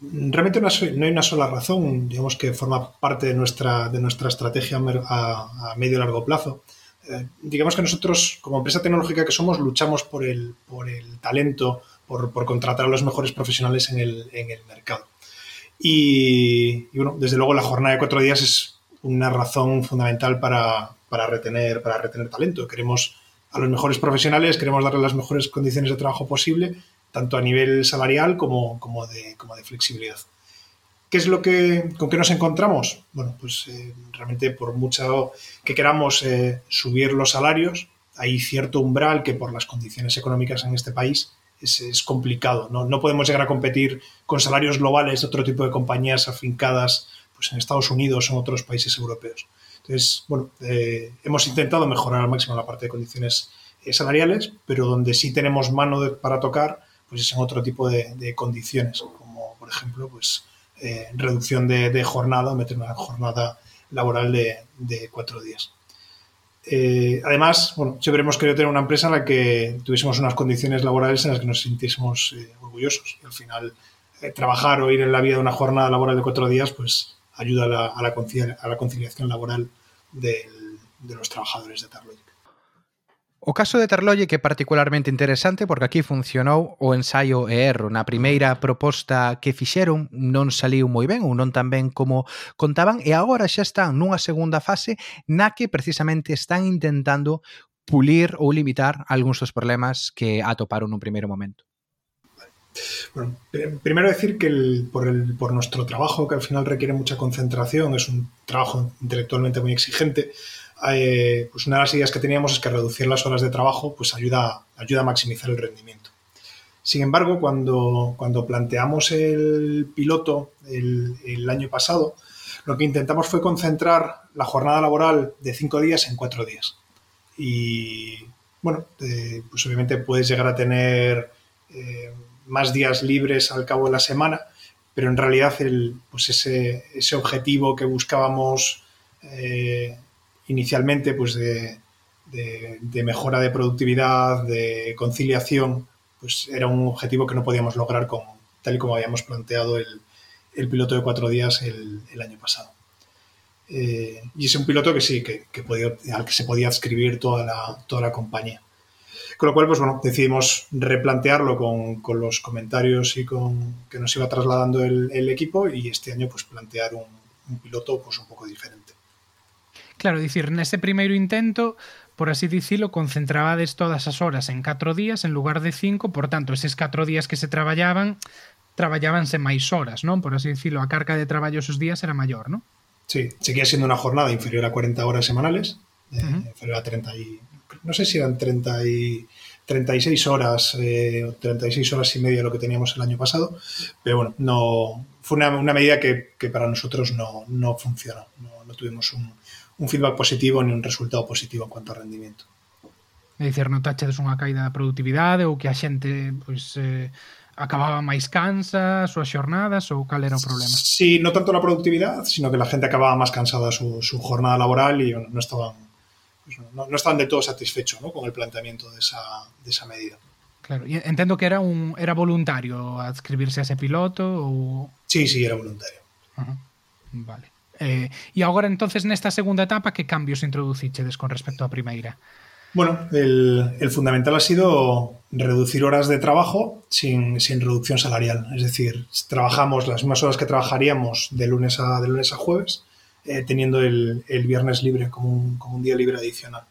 Realmente non no hai una sola razón, digamos que forma parte de nuestra, de nuestra estrategia a, a medio y largo plazo. Eh, digamos que nosotros, como empresa tecnológica que somos, luchamos por el, por el talento, por, por contratar a los mejores profesionales en el, en el mercado. Y, bueno, desde luego la jornada de cuatro días es una razón fundamental para, para, retener, para retener talento. Queremos a los mejores profesionales, queremos darles las mejores condiciones de trabajo posible, tanto a nivel salarial como, como, de, como de flexibilidad. ¿Qué es lo que, con qué nos encontramos? Bueno, pues eh, realmente por mucho que queramos eh, subir los salarios, hay cierto umbral que por las condiciones económicas en este país es, es complicado. ¿no? no podemos llegar a competir con salarios globales de otro tipo de compañías afincadas pues, en Estados Unidos o en otros países europeos. Entonces, bueno, eh, hemos intentado mejorar al máximo la parte de condiciones eh, salariales, pero donde sí tenemos mano de, para tocar, pues es en otro tipo de, condiciones, como por ejemplo, pues eh, reducción de, jornada, meter una jornada laboral de cuatro días. Eh, además, bueno, siempre hemos querido tener una empresa en la que tuviésemos unas condiciones laborales en las que nos sintiésemos eh, orgullosos. Y al final, eh, trabajar o ir en la vida de una jornada laboral de cuatro días, pues ayuda a la, a la, a la conciliación laboral de los trabajadores de Tarlogic. O caso de Terlolle que é particularmente interesante porque aquí funcionou o ensaio e erro. Na primeira proposta que fixeron non saliu moi ben ou non tan ben como contaban e agora xa están nunha segunda fase na que precisamente están intentando pulir ou limitar algúns dos problemas que atoparon nun primeiro momento. Bueno, primero decir que el, por, el, por nuestro trabajo, que al final requiere mucha concentración, es un trabajo intelectualmente muy exigente, eh, pues una de las ideas que teníamos es que reducir las horas de trabajo pues ayuda, ayuda a maximizar el rendimiento. Sin embargo, cuando, cuando planteamos el piloto el, año pasado, lo que intentamos fue concentrar la jornada laboral de cinco días en cuatro días. Y bueno, eh, pues obviamente puedes llegar a tener eh, más días libres al cabo de la semana, pero en realidad el, pues ese, ese objetivo que buscábamos inicialmente pues de, mejora de productividad, de conciliación, pues era un objetivo que no podíamos lograr con, tal y como habíamos planteado el, piloto de cuatro días el, año pasado. Eh, y es un piloto que sí, que, podía, al que se podía adscribir toda la, toda la compañía. Con lo cual, pues bueno, decidimos replantearlo con, los comentarios y con que nos iba trasladando el, equipo y este año pues plantear un, un piloto pues un pouco diferente. Claro, dicir, nese primeiro intento, por así dicilo, concentrabades todas as horas en 4 días en lugar de 5, por tanto, eses 4 días que se traballaban, traballábanse máis horas, non? Por así dicilo, a carga de traballo esos días era maior, non? Sí, seguía siendo una jornada inferior a 40 horas semanales, eh, uh -huh. inferior a 30 y... No sé si eran 30 y... 36 horas, eh, 36 horas y media lo que teníamos el año pasado, pero bueno, no fue una, una medida que, que, para nosotros no, no funcionó, no, no tuvimos un, un feedback positivo ni un resultado positivo en cuanto a rendimiento. É dicir, notaxedes unha caída da productividade ou que a xente pois, eh, acababa máis cansa as súas xornadas ou cal era o problema? Sí, no tanto na productividade, sino que la gente acababa máis cansada su, su jornada laboral e non estaban, pois, pues, no, no estaban de todo satisfechos ¿no? con el planteamiento de esa, de esa medida. Claro, y entendo que era un era voluntario adscribirse a ese piloto ou Sí, sí, era voluntario. Uh -huh. Vale. Eh, e agora entonces nesta segunda etapa que cambios introducichedes con respecto á primeira? Bueno, el, el, fundamental ha sido reducir horas de trabajo sin, sin, reducción salarial. Es decir, trabajamos las mismas horas que trabajaríamos de lunes a, de lunes a jueves, eh, teniendo el, el, viernes libre como un, como un, día libre adicional.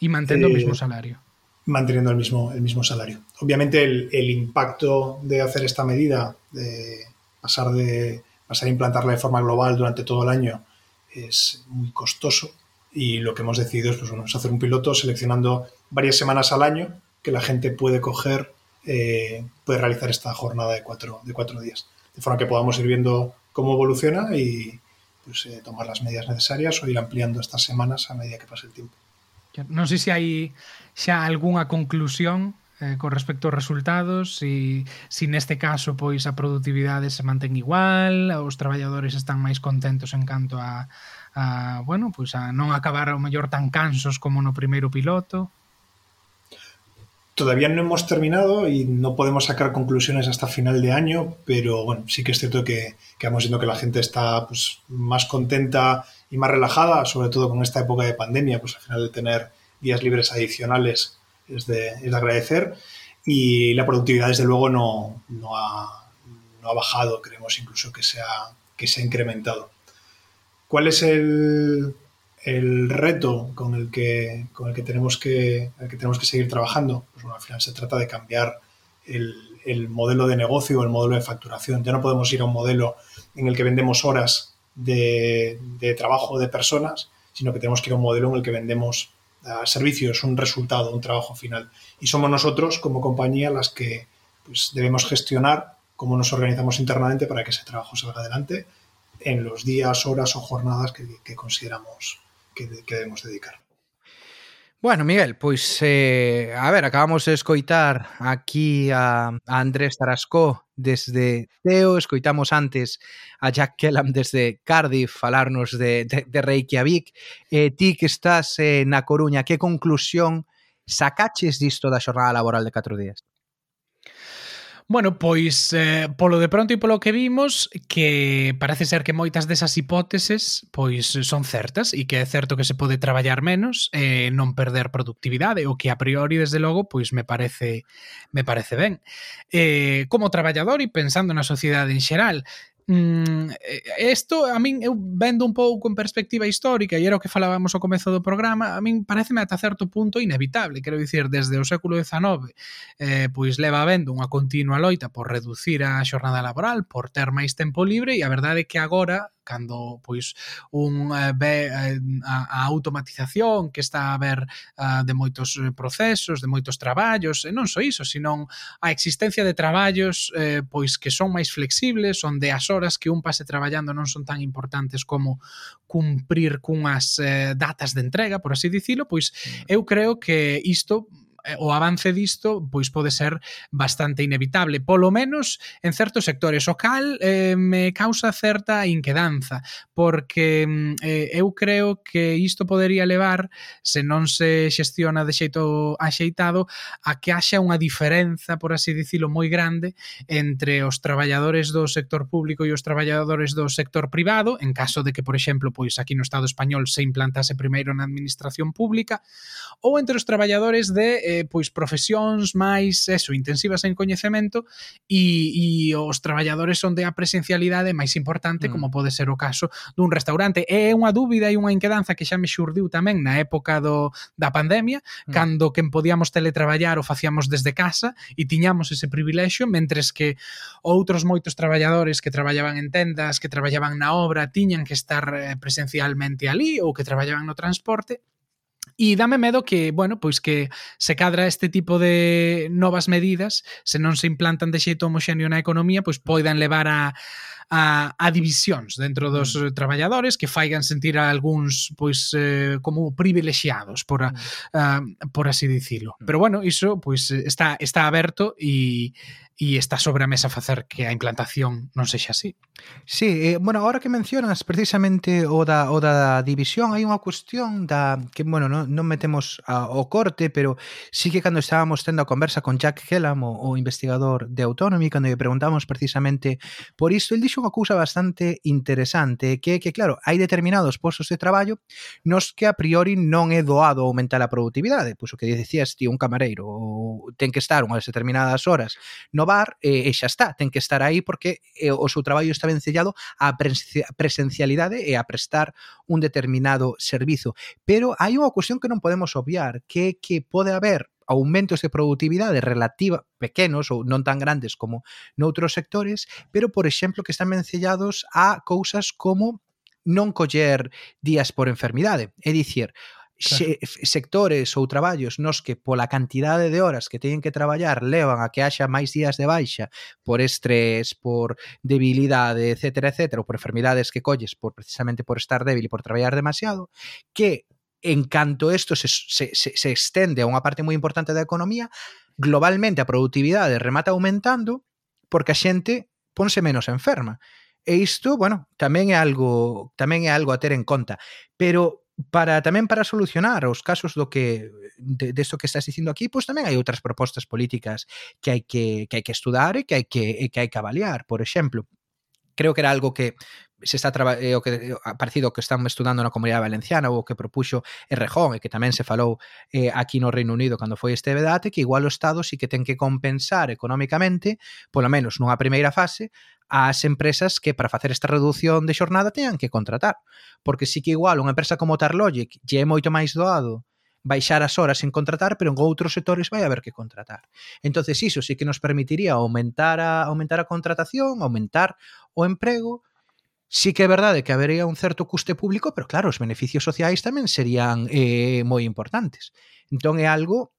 Y manteniendo eh, el mismo salario. Manteniendo el mismo, el mismo salario. Obviamente el, el, impacto de hacer esta medida, de pasar, de pasar a implantarla de forma global durante todo el año, es muy costoso. Y lo que hemos decidido es, pues, bueno, es hacer un piloto seleccionando varias semanas al año que la gente puede coger, eh, puede realizar esta jornada de cuatro, de cuatro días. De forma que podamos ir viendo cómo evoluciona y, pues, eh, tomar las medidas necesarias o ir ampliando estas semanas a medida que pase el tiempo. Non sei se hai xa algunha conclusión eh, con respecto aos resultados, si, si neste caso pois a productividade se mantén igual, os traballadores están máis contentos en canto a, a bueno, pois a non acabar ao mellor tan cansos como no primeiro piloto. Todavía no hemos terminado y no podemos sacar conclusiones hasta final de año, pero bueno, sí que es cierto que, que vamos viendo que la gente está pues, más contenta y más relajada, sobre todo con esta época de pandemia, pues al final de tener días libres adicionales es de, es de agradecer y la productividad desde luego no, no, ha, no ha bajado, creemos incluso que se ha, que se ha incrementado. ¿Cuál es el, el reto con el que, con el que, tenemos, que, que tenemos que seguir trabajando, pues bueno, al final se trata de cambiar el, el modelo de negocio el modelo de facturación. Ya no podemos ir a un modelo en el que vendemos horas de, de trabajo de personas, sino que tenemos que ir a un modelo en el que vendemos uh, servicios, un resultado, un trabajo final. Y somos nosotros, como compañía, las que pues, debemos gestionar cómo nos organizamos internamente para que ese trabajo salga adelante en los días, horas o jornadas que, consideramos que, debemos dedicar. Bueno, Miguel, pois eh, a ver, acabamos de escoitar aquí a, Andrés Tarascó desde Teo, escoitamos antes a Jack Kellam desde Cardiff falarnos de, de, de Reykjavik. Eh, ti que estás eh, na Coruña, que conclusión sacaches disto da xornada laboral de 4 días? Bueno, pois eh, polo de pronto e polo que vimos que parece ser que moitas desas hipóteses pois son certas e que é certo que se pode traballar menos e eh, non perder productividade, o que a priori desde logo pois me parece me parece ben. Eh, como traballador e pensando na sociedade en xeral, Mm, eh, isto a min eu vendo un pouco en perspectiva histórica e era o que falábamos ao comezo do programa a min pareceme ata certo punto inevitable quero dicir, desde o século XIX eh, pois leva vendo unha continua loita por reducir a xornada laboral por ter máis tempo libre e a verdade é que agora cando pois un eh, ve eh, a, a automatización que está a ver eh, de moitos eh, procesos, de moitos traballos, e non só iso, senón a existencia de traballos eh, pois que son máis flexibles, onde as horas que un pase traballando non son tan importantes como cumprir cunhas eh, datas de entrega, por así dicilo, pois eu creo que isto Eh, o avance disto pois pode ser bastante inevitable, polo menos en certos sectores, o cal eh, me causa certa inquedanza, porque mm, eh, eu creo que isto podería levar, se non se xestiona de xeito axeitado, a que haxa unha diferenza, por así dicilo, moi grande entre os traballadores do sector público e os traballadores do sector privado, en caso de que, por exemplo, pois aquí no Estado español se implantase primeiro na administración pública, ou entre os traballadores de eh, eh, pois profesións máis eso, intensivas en coñecemento e, e os traballadores onde a presencialidade é máis importante, mm. como pode ser o caso dun restaurante. É unha dúbida e unha inquedanza que xa me xurdiu tamén na época do, da pandemia, mm. cando quen podíamos teletraballar o facíamos desde casa e tiñamos ese privilexio, mentres que outros moitos traballadores que traballaban en tendas, que traballaban na obra, tiñan que estar eh, presencialmente ali ou que traballaban no transporte, E dame medo que, bueno, pois que se cadra este tipo de novas medidas, se non se implantan de xeito homoxéneo na economía, pois poidan levar a a, a divisións dentro dos mm. traballadores que faigan sentir a algúns pois eh, como privilexiados por a, mm. uh, por así dicilo. Mm. Pero bueno, iso pois está está aberto e e está sobre a mesa facer que a implantación non sexa así. Sí, eh, bueno, agora que mencionas precisamente o da, o da división, hai unha cuestión da que, bueno, non, non metemos a, o corte, pero sí que cando estábamos tendo a conversa con Jack Hellam, o, o investigador de Autonomy, cando lle preguntamos precisamente por isto, el dixo unha cousa bastante interesante, que que, claro, hai determinados postos de traballo nos que a priori non é doado aumentar a productividade, pois o que dicías ti, un camareiro, ou ten que estar unhas determinadas horas no innovar e, e xa está, ten que estar aí porque e, o seu traballo está vencellado á presencialidade e a prestar un determinado servizo. Pero hai unha cuestión que non podemos obviar, que é que pode haber aumentos de productividade relativa pequenos ou non tan grandes como noutros sectores, pero por exemplo que están vencellados a cousas como non coller días por enfermidade. É dicir, claro. sectores ou traballos nos que pola cantidade de horas que teñen que traballar levan a que haxa máis días de baixa por estrés, por debilidade, etc, etc, ou por enfermidades que colles por precisamente por estar débil e por traballar demasiado, que en canto isto se, se, se, se estende a unha parte moi importante da economía, globalmente a productividade remata aumentando porque a xente ponse menos enferma. E isto, bueno, tamén é algo tamén é algo a ter en conta, pero para tamén para solucionar os casos do que de, de que estás dicindo aquí, pois tamén hai outras propostas políticas que hai que que hai que estudar e que hai que e que hai que avaliar, por exemplo creo que era algo que se está eh, o que eh, parecido que están estudando na Comunidade Valenciana ou que propuxo Errejón e que tamén se falou eh, aquí no Reino Unido cando foi este debate que igual o Estado sí que ten que compensar económicamente, polo menos nunha primeira fase, ás empresas que para facer esta reducción de xornada teñan que contratar, porque sí que igual unha empresa como Tarlogic lle é moito máis doado baixar as horas en contratar, pero en outros sectores vai haber que contratar. Entonces iso sí que nos permitiría aumentar a aumentar a contratación, aumentar o emprego, Sí que é verdade que habería un certo custe público, pero claro, os beneficios sociais tamén serían eh, moi importantes. Entón é algo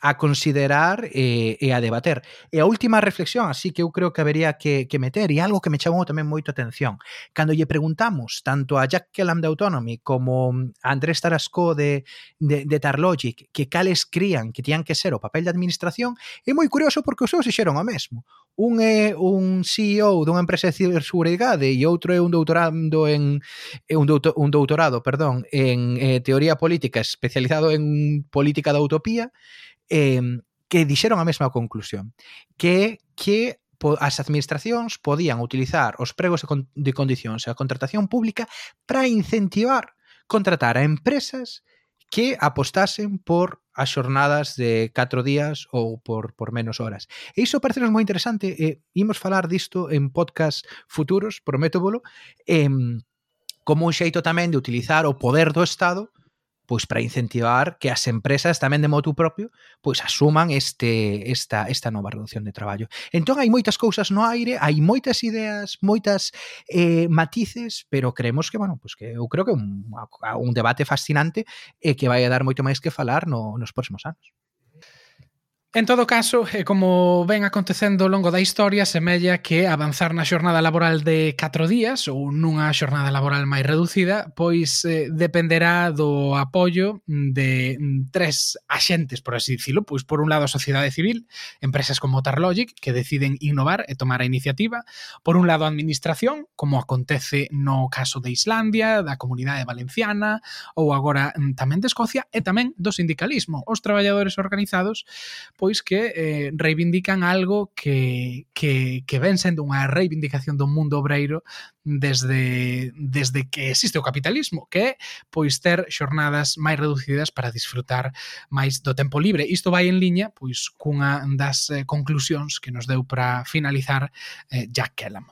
a considerar e, e a debater. E a última reflexión, así que eu creo que habería que, que meter, e algo que me chamou tamén moito atención, cando lle preguntamos tanto a Jack Kellam de Autonomy como mm, a Andrés Tarasco de, de, de Tarlogic que cales crían que tían que ser o papel da administración, é moi curioso porque os seus xeron o mesmo. Un é un CEO dunha empresa de ciberseguridade e outro é un doutorando en eh, un, doutor, un doutorado, perdón, en eh, teoría política especializado en política da utopía, eh, que dixeron a mesma conclusión, que que as administracións podían utilizar os pregos de condicións e a contratación pública para incentivar contratar a empresas que apostasen por as xornadas de 4 días ou por, por menos horas. E iso parece moi interesante, e imos falar disto en podcast futuros, prométovolo, em, como un xeito tamén de utilizar o poder do Estado pois para incentivar que as empresas tamén de motu propio pois asuman este esta esta nova reducción de traballo. Entón hai moitas cousas no aire, hai moitas ideas, moitas eh, matices, pero creemos que, bueno, pois que eu creo que un, un debate fascinante e eh, que vai a dar moito máis que falar no, nos próximos anos. En todo caso, e como ven acontecendo ao longo da historia, semella que avanzar na xornada laboral de 4 días ou nunha xornada laboral máis reducida, pois eh, dependerá do apoio de tres axentes, por así dicilo, pois por un lado a sociedade civil, empresas como Tarlogic que deciden innovar e tomar a iniciativa, por un lado a administración, como acontece no caso de Islandia, da comunidade valenciana ou agora mm, tamén de Escocia e tamén do sindicalismo, os traballadores organizados pois que eh, reivindican algo que, que, que ven sendo unha reivindicación do mundo obreiro desde, desde que existe o capitalismo, que é pois ter xornadas máis reducidas para disfrutar máis do tempo libre. Isto vai en liña pois cunha das eh, conclusións que nos deu para finalizar eh, Jack Kellam.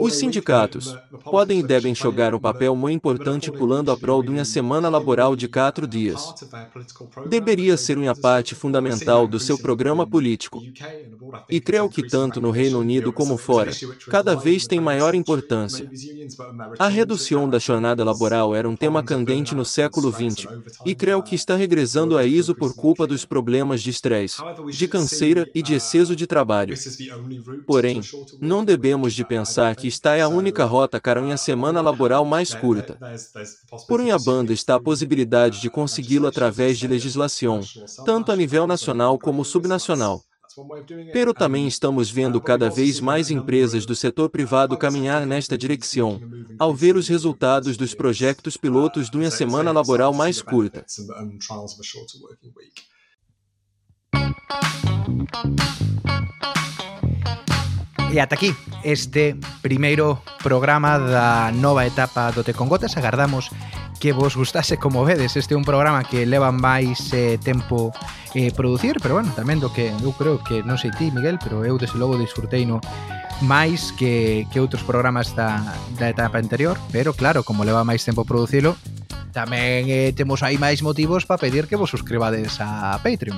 Os sindicatos podem e devem jogar um papel muito importante pulando a prol de uma semana laboral de quatro dias. Deveria ser uma parte fundamental do seu programa político. E creio que tanto no Reino Unido como fora, cada vez tem maior importância. A redução da jornada laboral era um tema candente no século XX, e creio que está regressando a isso por culpa dos problemas de estresse, de canseira e de excesso de trabalho. Porém, não devemos de pensar que esta é a única rota para uma semana laboral mais curta. Por uma banda está a possibilidade de consegui-lo através de legislação, tanto a nível nacional como subnacional. Pero também estamos vendo cada vez mais empresas do setor privado caminhar nesta direção, ao ver os resultados dos projetos pilotos de uma semana laboral mais curta. E ata aquí este primeiro programa da nova etapa do Te con Gotas. Agardamos que vos gustase como vedes. Este é un programa que leva máis eh, tempo eh, producir, pero bueno, tamén do que eu creo que non sei ti, Miguel, pero eu desde logo disfrutei no máis que, que outros programas da, da etapa anterior, pero claro, como leva máis tempo producilo, tamén eh, temos aí máis motivos para pedir que vos suscribades a Patreon.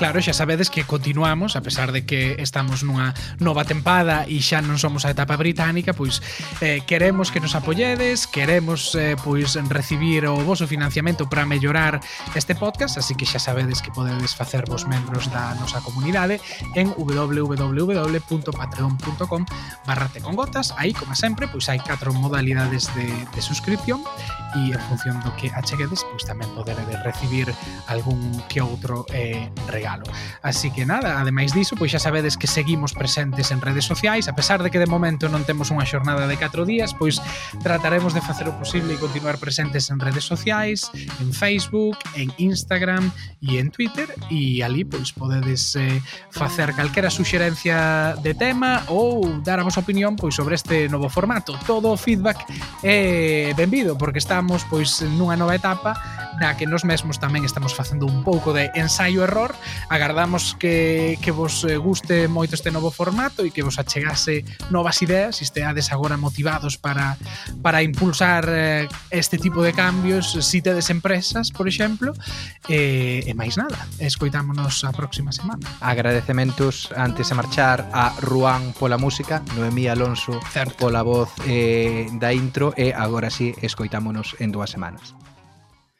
Claro, xa sabedes que continuamos, a pesar de que estamos nunha nova tempada e xa non somos a etapa británica, pois eh, queremos que nos apoyedes, queremos eh, pois recibir o voso financiamento para mellorar este podcast, así que xa sabedes que podedes facervos membros da nosa comunidade en www.patreon.com barra tecongotas. Aí, como sempre, pois hai catro modalidades de, de suscripción e en función do que acheguedes, pois tamén poderedes recibir algún que outro eh, regalo apoialo. Así que nada, ademais diso, pois xa sabedes que seguimos presentes en redes sociais, a pesar de que de momento non temos unha xornada de 4 días, pois trataremos de facer o posible e continuar presentes en redes sociais, en Facebook, en Instagram e en Twitter e ali pois podedes eh, facer calquera suxerencia de tema ou dar a vosa opinión pois sobre este novo formato. Todo o feedback é benvido porque estamos pois nunha nova etapa na que nos mesmos tamén estamos facendo un pouco de ensaio-error. Agardamos que, que vos eh, guste moito este novo formato e que vos achegase novas ideas e esteades agora motivados para, para impulsar eh, este tipo de cambios si tedes empresas, por exemplo. E, e máis nada, escoitámonos a próxima semana. Agradecementos antes de marchar a Ruán pola música, Noemí Alonso certo. pola voz eh, da intro e agora sí escoitámonos en dúas semanas.